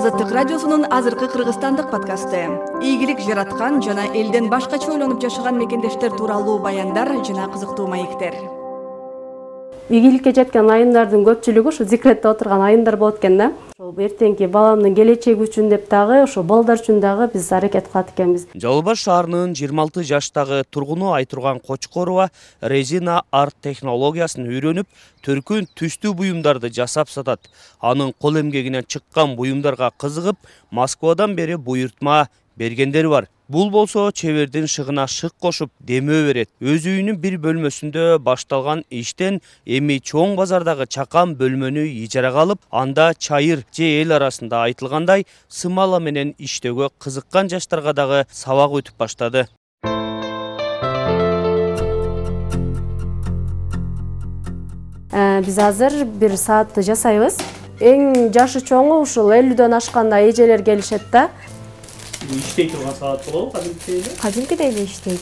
азаттык радиосунун азыркы кыргызстандык подкасты. Ийгилик жараткан жана элден башкача ойлонуп жашаган мекендештер тууралуу баяндар жана кызыктуу маектер ийгиликке жеткен айымдардын көпчүлүгү ушу декретте отурган айымдар болот экен да. Эртеңки баламдын келечеги үчүн деп дагы ошо балдар үчүн дагы биз аракет кылат экенбиз. Жалал баш шаарынын жыйырма алты жаштагы тургуну айтурган кочкорова резина арт технологиясын үйрөнүп төркүн түстүү буюмдарды жасап сатат. Анын кол эмгегинен чыккан буюмдарга кызыгып москвадан бери буйртма бергендери бар. Бул болсо чебердин шыгына шык кошуп демөө берет. Өз үйүнүн бир бөлмөсүндө башталган иштен эми чоң базардагы чакан бөлмөнү ижарага алып анда чайыр же эл арасында айтылгандай сымала менен иштөөгө кызыккан жаштарга дагы сабак өтүп баштады. Э, биз азыр бир саатты жасайбыз. Эң жашы чоңу ушул элүүдөн ашкан эжелер келишет да иштей турган саат болобу кадимкидей эле? Кадимкидей эле иштейт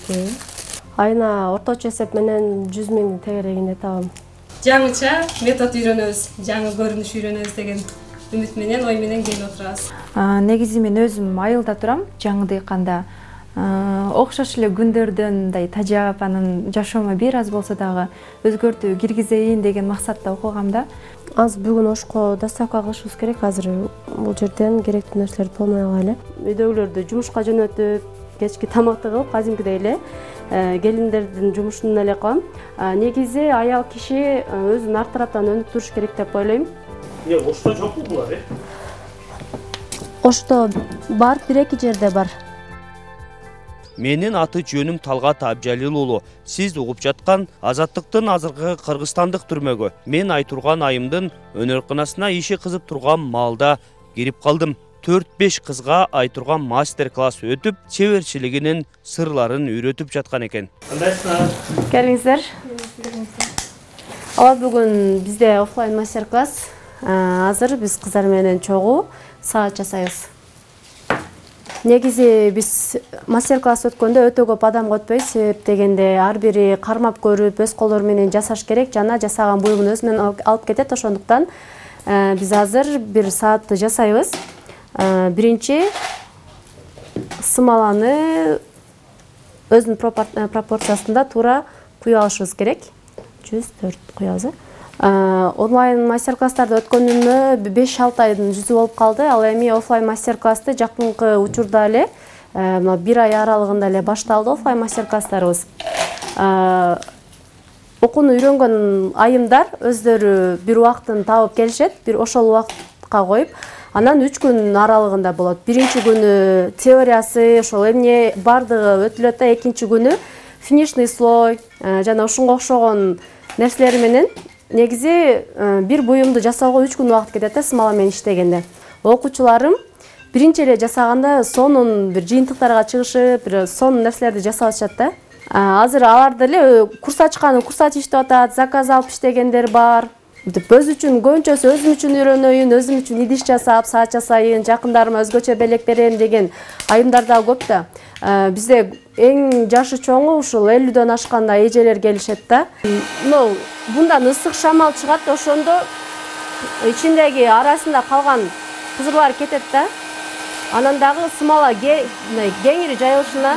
айына орточо эсеп менен жүз миңдин тегерегинде табам. Жаңыча метод үйрөнөбүз жаңы көрүнүш үйрөнөбүз деген үмүт менен ой менен келип отурабыз. Негизи мен өзүм айылда турам жаңы дыйканда окшош эле күндөрдөн мындай тажап анан жашоомо бир аз болсо дагы өзгөртүү киргизейин деген максатта окугам да. Азыр бүгүн ошко доставка кылышыбыз керек. Азыр бул жерден керектүү нерселерди болмой калган эле үйдөгүлөрдү жумушка жөнөтүп кечки тамакты кылып кадимкидей эле э, келиндердин жумушун эле кылам. Негизи аял киши э, өзүн ар тараптан өнүк туруш керек деп ойлойм. Эмне ошто жокпу булар э? Ошто бар бир эки жерде бар менин аты жөнүм талгат абжалил уулу сиз угуп жаткан азаттыктын азыркы кыргызстандык түрмөгү мен айтурган айымдын өнөрканасына иши кызып турган маалда кирип калдым. Төрт беш кызга айтурган мастер класс өтүп чеберчилигинин сырларын үйрөтүп жаткан экен. Кандайсыңар келиңиздер. Ооба бүгүн бизде оффлайн мастер класс азыр биз кыздар менен чогуу. Саат жасайбыз негизи биз мастер класс өткөндө өтө көп адамга өтпөйбүз себеп дегенде ар бири кармап көрүп өз колдору менен жасаш керек жана жасаган буюмун өзү менен алып кетет. Ошондуктан э, биз азыр бир саатты жасайбыз. Э, биринчи сымаланы өзүнүн пропорциясында туура куюп алышыбыз керек. Жүз төрт куябыз Э, онлайн мастер класстарды өткөнүмө беш алты айдын жүзү болуп калды. Ал эми оффлайн мастер классты жакынкы учурда эле э, мына бир ай аралыгында эле башталды оффлайн мастер класстарыбыз э, окууну үйрөнгөн айымдар өздөрү бир убактын табып келишет бир ошол убакытка коюп анан үч күн аралыгында болот. Биринчи күнү теориясы ошол эмне баардыгы өтүлөт да экинчи күнү финишный слой жана ушунга окшогон нерселер менен негизи э, бир буюмду жасоого үч күн убакыт кетет да смала менен иштегенде. Окуучуларым биринчи эле жасаганда сонун бир жыйынтыктарга чыгышып бир сонун нерселерди жасап атышат да. Азыр алар деле э, курс ачкан курс ачып иштеп атат заказ алып иштегендер бар мынтип өзү үчүн көбүнчөсү өзүм үчүн үйрөнөйүн өзүм үчүн идиш жасап саат жасайын жакындарыма өзгөчө белек берем деген айымдар дагы көп да. Э, бизде эң жашы чоңу ушул элүүдөн ашкан эжелер келишет да. Мынау мындан ысык шамал чыгат ошондо ичиндеги арасында калган кызырлар кетет да. Анан дагы сымала кеңири жайылышына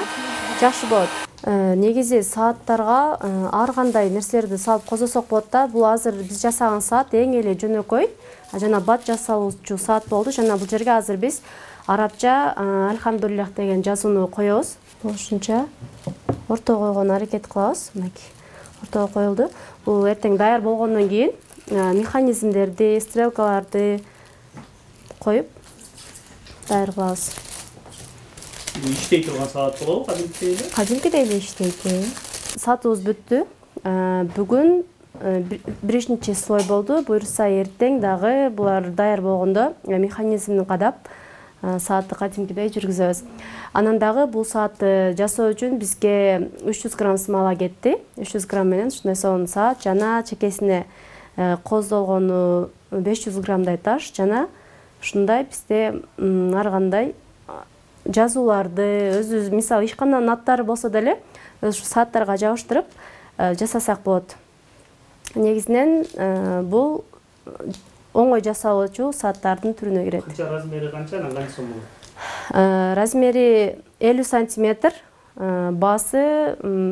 жакшы болот негизи сааттарга э, ар кандай нерселерди салып козосок болот да бул азыр биз жасаган саат эң эле жөнөкөй. Жана бат жасалуучу саат болду. Жана бул жерге азыр биз арабча э, альхамдулиллах деген жазууну коебуз. Болушунча орто койгонго аракет кылабыз. Мынакей ортого коюлду бул эртең даяр болгондон кийин механизмдерди стрелкаларды коюп даяр кылабыз иштей турган саат болобу кадимкидей эле. Кадимкидей эле иштейт саатыбыз бүттү. Э, бүгүн э, биринчи слой болду. Буюрса эртең дагы булар даяр болгондо э, механизмин кадап саатты кадимкидей жүргүзөбүз. Анан дагы бул саатты жасоо үчүн бизге үч жүз грамм смола кетти. Үч жүз грамм менен ушундай сонун саат жана чекесине коздолгону беш жүз граммдай таш жана ушундай бизде ар кандай жазууларды өзүбүз мисалы ишкананын аттары болсо деле ушу сааттарга жабыштырып э, жасасак болот. Негизинен э, бул оңой жасалуучу сааттардын түрүнө кирет. Кыча размери канча анан канча сом болот Э, размери элүү сантиметр э, баасы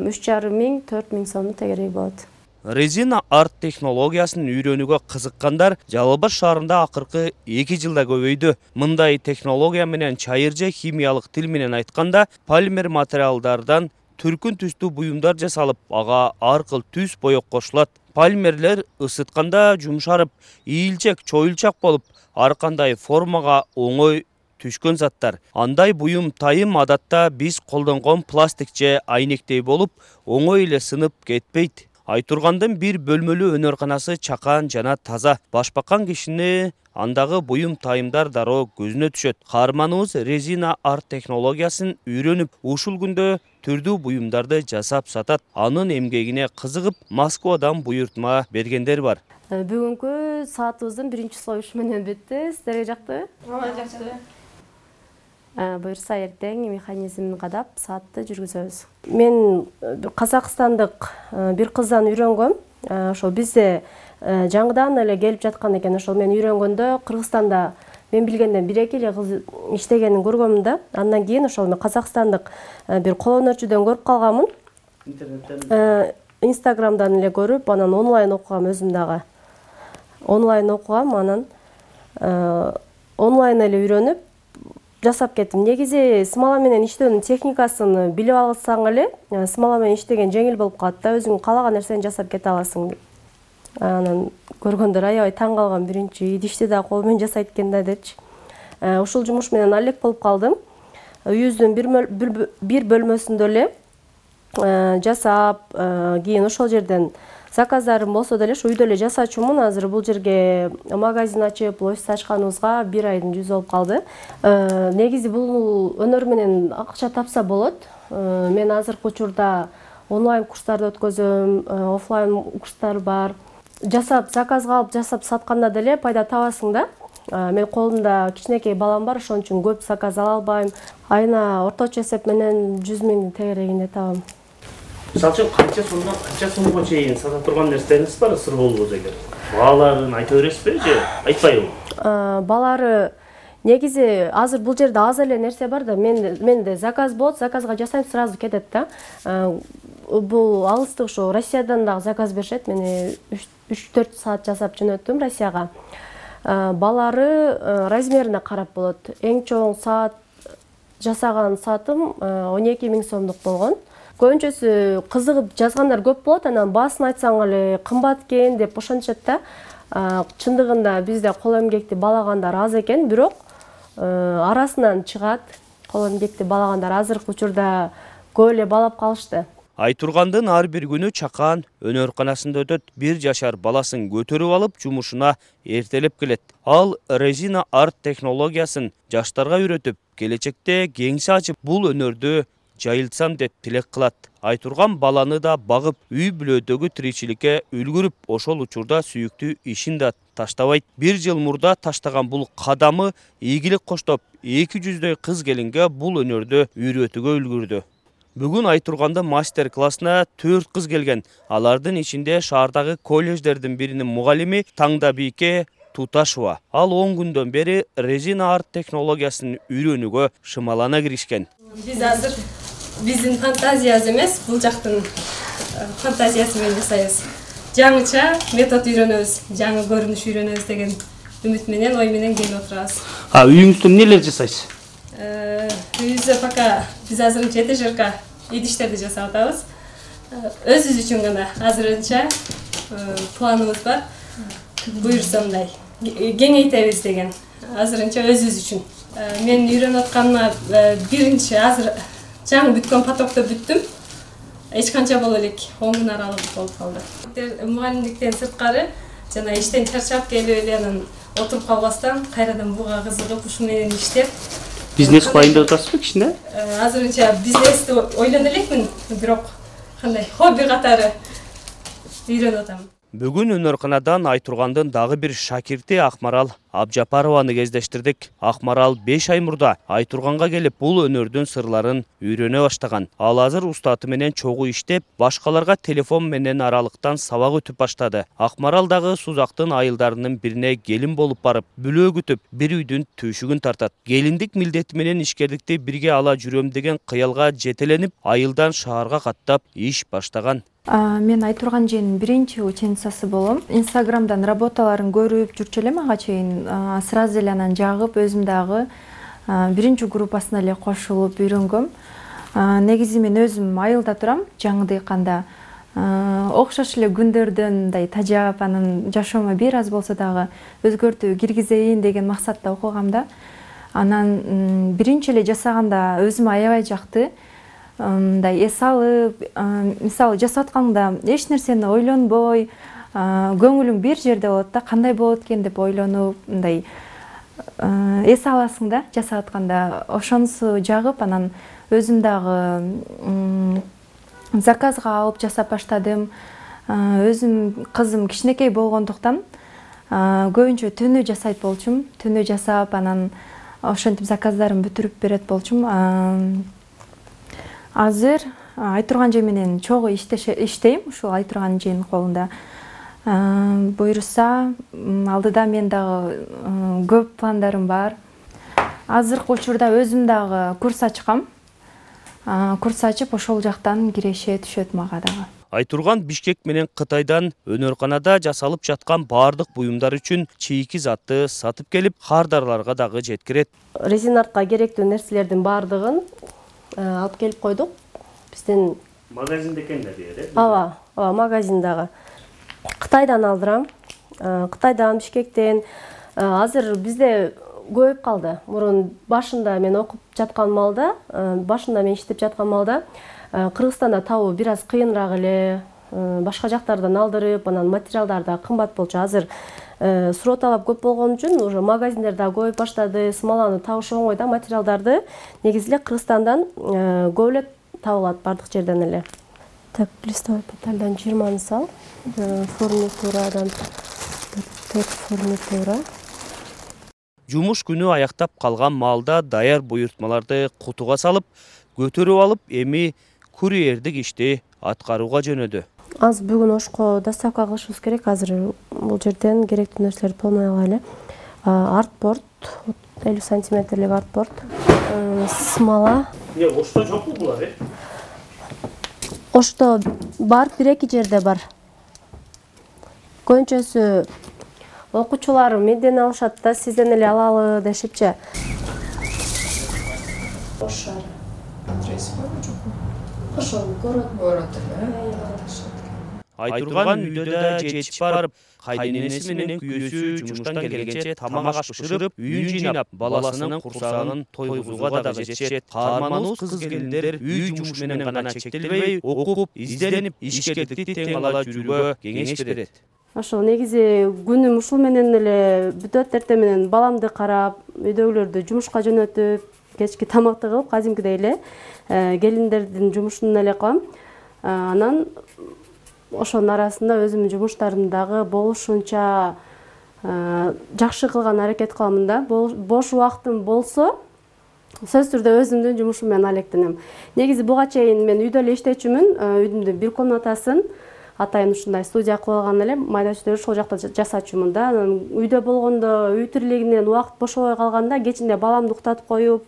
үч жарым миң төрт миң сомдун тегереги болот резина арт технологиясын үйрөнүүгө кызыккандар жалал абад шаарында акыркы эки жылда көбөйдү. Мындай технология менен чайыр же химиялык тил менен айтканда полимер материалдардан түркүн түстүү буюмдар жасалып ага ар кыл түс боек кошулат. Полимерлер ысытканда жумшарып ийилчек чоюлчак болуп ар кандай формага оңой түшкөн заттар. Андай буюм тайым адатта биз колдонгон пластик же айнектей болуп оңой эле сынып кетпейт айтургандын бир бөлмөлүү өнөрканасы чакан жана таза. Башбаккан кишини андагы буюм тайымдар дароо көзүнө түшөт. Каарманыбыз резина арт технологиясын үйрөнүп ушул күндө түрдүү буюмдарды жасап сатат. Анын эмгегине кызыгып москвадан буйртма бергендер бар. Бүгүнкү саатыбыздын биринчи союшу менен бүттү сиздерге жактыбы ооба жакшы Э, буюрса эртең механизмин кадап саатты жүргүзөбүз. Мен э, казакстандык э, бир кыздан үйрөнгөм. Ошол бизде жаңыдан эле келип жаткан экен. Ошол мен үйрөнгөндө кыргызстанда мен билгенден бир эки эле кыз иштегенин көргөмүн да. Андан кийин ошол мен казакстандык бир кол өнөрчүдөн көрүп калганмын интернеттен. Инстаграмдан эле көрүп анан онлайн окугам өзүм дагы. Онлайн окугам анан онлайн эле үйрөнүп жасап кеттим. Негизи смола менен иштөөнүн техникасын билип алсаң эле смола менен иштеген жеңил болуп калат да өзүң каалаган нерсени жасап кете аласың. Анан көргөндөр аябай таң калган биринчи идишти да кол менен жасайт экен да депчи ушул жумуш менен алек болуп калдым. Үйүбүздүн бир бөлмөсүндө эле жасап кийин ошол жерден заказдарым болсо деле ушу үйдө эле жасаачумун азыр бул жерге магазин ачып офис ачканыбызга бир айдын жүзү болуп калды. Э, негизи бул өнөр менен акча тапса болот. Э, мен азыркы учурда онлайн курстарды өткөзөм э, оффлайн курстар бар. Жасап заказга алып жасап сатканда деле пайда табасың да. Менин колумда кичинекей балам бар ошон үчүн көп заказ ала албайм. Айына орточо эсеп менен жүз миңдин тегерегинде табам мисалы үчүн канча сомдон канча сомго чейин сата турган нерселериңиз бар ысыр болбосо эгер бааларын айта бересизби же айтпайбы баалары негизи азыр бул жерде аз эле нерсе бар да мен менде заказ болот заказга жасайм сразу кетет да. Бул алыстык ушу россиядан дагы заказ беришет мен үч төрт саат жасап жөнөттүм россияга. Баалары размерине карап болот. Эң чоң саат жасаган саатым он эки миң сомдук болгон көбүнчөсү кызыгып жазгандар көп болот. Анан баасын айтсаң эле кымбат экен деп ошентишет да. Чындыгында бизде кол эмгекти баалагандар аз экен бирок арасынан чыгат кол эмгекти баалагандар азыркы учурда көп эле баалап калышты. Айтургандын ар бир күнү чакан өнөрканасында өтөт. Бир жашар баласын көтөрүп алып жумушуна эртелеп келет. Ал резина арт технологиясын жаштарга үйрөтүп келечекте кеңсе ачып бул өнөрдү жайылтсам деп тилек кылат. Айтурган баланы да багып үй бүлөдөгү тиричиликке үлгүрүп ошол учурда сүйүктүү ишин да таштабайт. Бир жыл мурда таштаган бул кадамы ийгилик коштоп эки жүздөй кыз келинге бул өнөрдү үйрөтүүгө үлгүрдү. Бүгүн айтургандын мастер классына төрт кыз келген. Алардын ичинде шаардагы колледждердин биринин мугалими таңда бийке туташева ал он күндөн бери резина арт технологиясын үйрөнүүгө шымалана киришкен. Биз азыр биздин фантазиябыз эмес бул жактын э, фантазиясы менен жасайбыз. Жаңыча метод үйрөнөбүз жаңы көрүнүш үйрөнөбүз деген үмүт менен ой менен келип отурабыз. А үйүңүздө эмнелерди жасайсыз? Э, үйүбүздө пока биз азырынча этажерка идиштерди жасап атабыз. Э, өзүбүз үчүн гана азырынча планыбыз бар. Буюрса мындай кеңейтебиз деген азырынча өзүбүз үчүн. Мен үйрөнүп атканыма биринчи азыр жаңы бүткөн потокто бүттүм. Эч канча боло элек он күн аралык болуп калды. Мугалимдиктен сырткары жана иштен чарчап келип эле анан отуруп калбастан кайрадан буга кызыгып ушуу менен иштеп. Бизнес кылайын деп атасызбы кичине? азырынча бизнести ойлоно элекмин бирок кандай хобби катары үйрөнүп атам бүгүн өнөрканадан айтургандын дагы бир шакирти акмарал абжапарованы кездештирдик. Акмарал беш ай мурда айтурганга келип бул өнөрдүн сырларын үйрөнө баштаган. Ал азыр устаты менен чогуу иштеп башкаларга телефон менен аралыктан сабак өтүп баштады. Акмарал дагы сузактын айылдарынын бирине келин болуп барып бүлөө күтүп бир үйдүн түйшүгүн тартат. Келиндик милдети менен ишкерликти бирге ала жүрөм деген кыялга жетеленип айылдан шаарга каттап иш баштаган мен айтурган эженин биринчи ученицасы болом. Инстаграмдан работаларын көрүп жүрчү элем. Ага чейин сразу эле анан жагып өзүм дагы биринчи группасына эле кошулуп үйрөнгөм. Негизи мен өзүм айылда турам жаңы дыйканда окшош эле күндөрдөн мындай тажап анан жашоомо бир аз болсо дагы өзгөртүү киргизейин деген максатта окугам да. Анан биринчи эле жасаганда өзүмө аябай жакты мындай эс алып мисалы жасап атканда эч нерсени ойлонбой көңүлүң бир жерде болот да кандай болот экен деп ойлонуп мындай эс аласың да жасап атканда ошонусу жагып анан өзүм дагы заказга алып жасап баштадым. Өзүм кызым кичинекей болгондуктан көбүнчө түнү жасайт болчумун. Түнү жасап анан ошентип заказдарымды бүтүрүп берет болчумун азыр айтурган эже менен чогуу иштейм. Ушул айтурган эженин колунда. Буюрса алдыда мен дагы көп пландарым бар. Азыркы учурда өзүм дагы курс ачкам. Курс ачып ошол жактан киреше түшөт мага дагы. Айтурган бишкек менен кытайдан өнөрканада жасалып жаткан баардык буюмдар үчүн чийки затты сатып келип кардарларга дагы жеткирет. Резин артка керектүү нерселердин баардыгын алып келип койдук. Биздин магазинде экен да э ооба ооба магазиндагы. Кытайдан алдырам. Кытайдан бишкектен. Азыр бизде көбөйүп калды. Мурун башында мен окуп жаткан маалда башында мен иштеп жаткан маалда кыргызстанда табуу бир аз кыйыныраак эле башка жактардан алдырып анан материалдар да кымбат болчу. Азыр суроо талап көп болгон үчүн уже магазиндер дагы көбөйүп баштады смоланы табыш оңой да материалдарды. Негизи эле кыргызстандан көп эле табылат баардык жерден эле. Так листовой петальдан жыйырманы сал. Фурнитурадан. Төрт фурнитура. Жумуш күнү аяктап калган маалда даяр буйртмаларды кутуга салып көтөрүп алып эми курьердик ишти аткарууга жөнөдү азыр бүгүн ошко доставка кылышыбыз керек. Азыр бул жерден керектүү нерселерди полный эле. Артборд элүү сантиметрлик артборд смола. Ошто жокпу булар э? Ошто бар бир эки жерде бар. Көбүнчөсү окуучуларым менден алышат да сизден эле алалы дешипчи ошону көрөт көрөт эле айтурган үйдө да жетишип барып кайненеси менен күйөөсү жумуштан келгенче тамак аш бышырып үйүн жыйнап баласынын курсагын тойгузууга дагы жетишет. каарманыбыз кыз келиндер үй жумушу менен гана чектелбей окуп изденип ишкерликти тең ала жүрүүгө кеңеш берет. ошол негизи күнүм ушул менен эле бүтөт эртең менен баламды карап үйдөгүлөрдү жумушка жөнөтүп кечки тамакты кылып кадимкидей эле э, келиндердин жумушун эле кылам э, анан ошонун арасында өзүмдүн жумуштарымды дагы болушунча э, жакшы кылган аракет кыламын да. Бош убактым болсо сөзсүз түрдө өзүмдүн жумушум менен алектенем. Негизи буга чейин мен үйдө эле иштечүмүн үйдүн бир комнатасын. Атайын ушундай студия кылып алган элем майда чүйдө ошол жакта жасачумун да. Анан үйдө болгондо үй тирилигинен убакыт бошобой калганда кечинде баламды уктатып коюп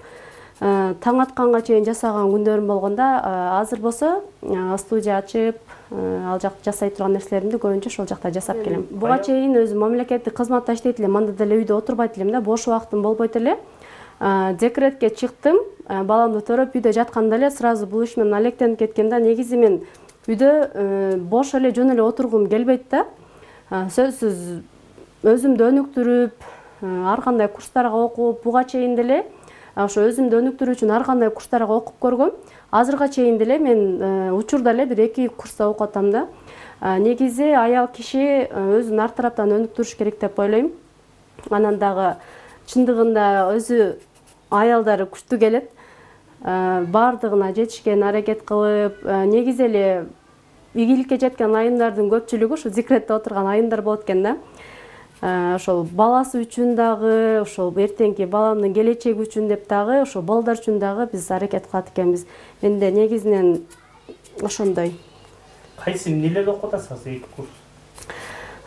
таң атканга чейин жасаган күндөрүм болгондо азыр болсо студия ачып ал жакта жасай турган нерселеримди көбүнчө ошол жакта жасап келем. Буга чейин өзүм мамлекеттик кызматта иштейт элем анда деле үйдө отурбайт элем да бош убактым болбойт эле. Декретке чыктым баламды төрөп үйдө жатканда эле сразу бул иш менен алектенип кеткем да. Негизи мен үйдө бош эле жөн эле отургум келбейт да. Сөзсүз өзүмдү өнүктүрүп ар кандай курстарга окуп буга чейин деле ошо өзүмдү өнүктүрүү үчүн ар кандай курстарга окуп көргөм. Азыркыга чейин деле мен э, учурда эле бир эки курста окуп атам да. Негизи аял киши э, өзүн ар тараптан өнүктүрүш керек деп ойлойм. Анан дагы чындыгында өзү аялдары күчтүү келет. Баардыгына жетишке аракет кылып негизи эле ийгиликке жеткен айымдардын көпчүлүгү ушу декретте отурган айымдар болот экен да ошол баласы үчүн дагы ошол эртеңки баламдын келечеги үчүн деп дагы ошол балдар үчүн дагы биз аракет кылат экенбиз. Менде негизинен ошондой. Кайсы эмнелерди окуп атасыз эки курс?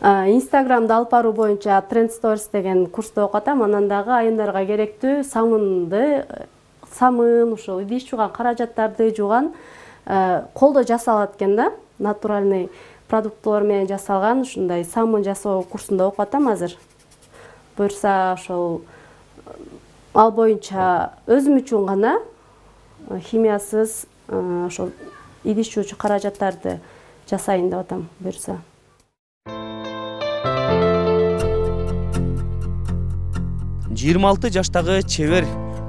Инстаграмды алып баруу боюнча тренд сторс деген курсту окуп атам анан дагы айымдарга керектүү самынды самын ушул идиш жууган каражаттарды жууган колдо жасалат экен да натуральный продуктылар менен жасалган ушундай самын жасоо курсунда окуп атам азыр. Буюрса ошол ал боюнча өзүм үчүн гана химиясыз ошол идиш жуучу каражаттарды жасайын деп атам буюрса. Жыйырма алты жаштагы чебер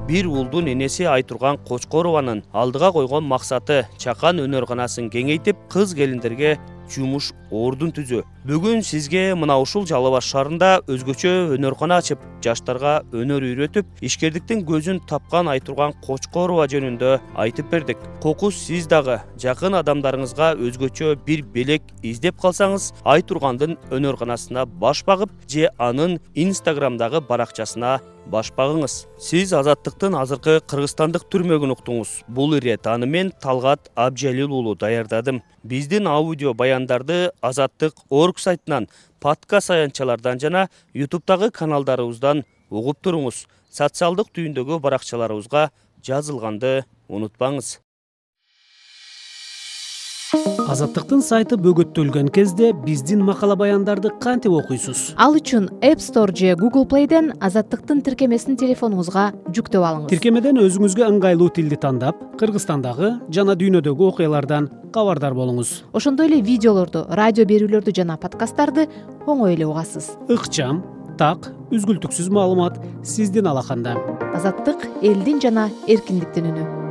бир уулдун энеси айтурган кочкорованын алдыга койгон максаты чакан өнөрканасын кеңейтип кыз келиндерге жумуш ордун түзүү бүгүн сизге мына ушул жалал баш шаарында өзгөчө өнөркана ачып жаштарга өнөр үйрөтүп ишкердиктин көзүн тапкан айтурган кочкорова жөнүндө айтып бердик. Кокус сиз дагы жакын адамдарыңызга өзгөчө бир белек издеп калсаңыз айтургандын өнөрканасына баш багып же анын инстаграмдагы баракчасына баш багыңыз. Сиз азаттыктын азыркы кыргызстандык түрмөгүн уктуңуз. Бул ирет аны мен талгат абжалил уулу даярдадым. Биздин аудио баяндарды азаттык орг сайтынан подкаст аянтчалардан жана ютубтагы каналдарыбыздан угуп туруңуз. Социалдык түйүндөгү баракчаларыбызга жазылганды унутпаңыз азаттыктын сайты бөгөттөлгөн кезде биздин макала баяндарды кантип окуйсуз? Ал үчүн app store же google playден азаттыктын тиркемесин телефонуңузга жүктөп алыңыз. Тиркемеден өзүңүзгө ыңгайлуу тилди тандап кыргызстандагы жана дүйнөдөгү окуялардан кабардар болуңуз. Ошондой эле видеолорду радио берүүлөрдү жана подкасттарды оңой эле угасыз. Ыкчам так үзгүлтүксүз маалымат сиздин алаканда азаттык элдин жана эркиндиктин үнү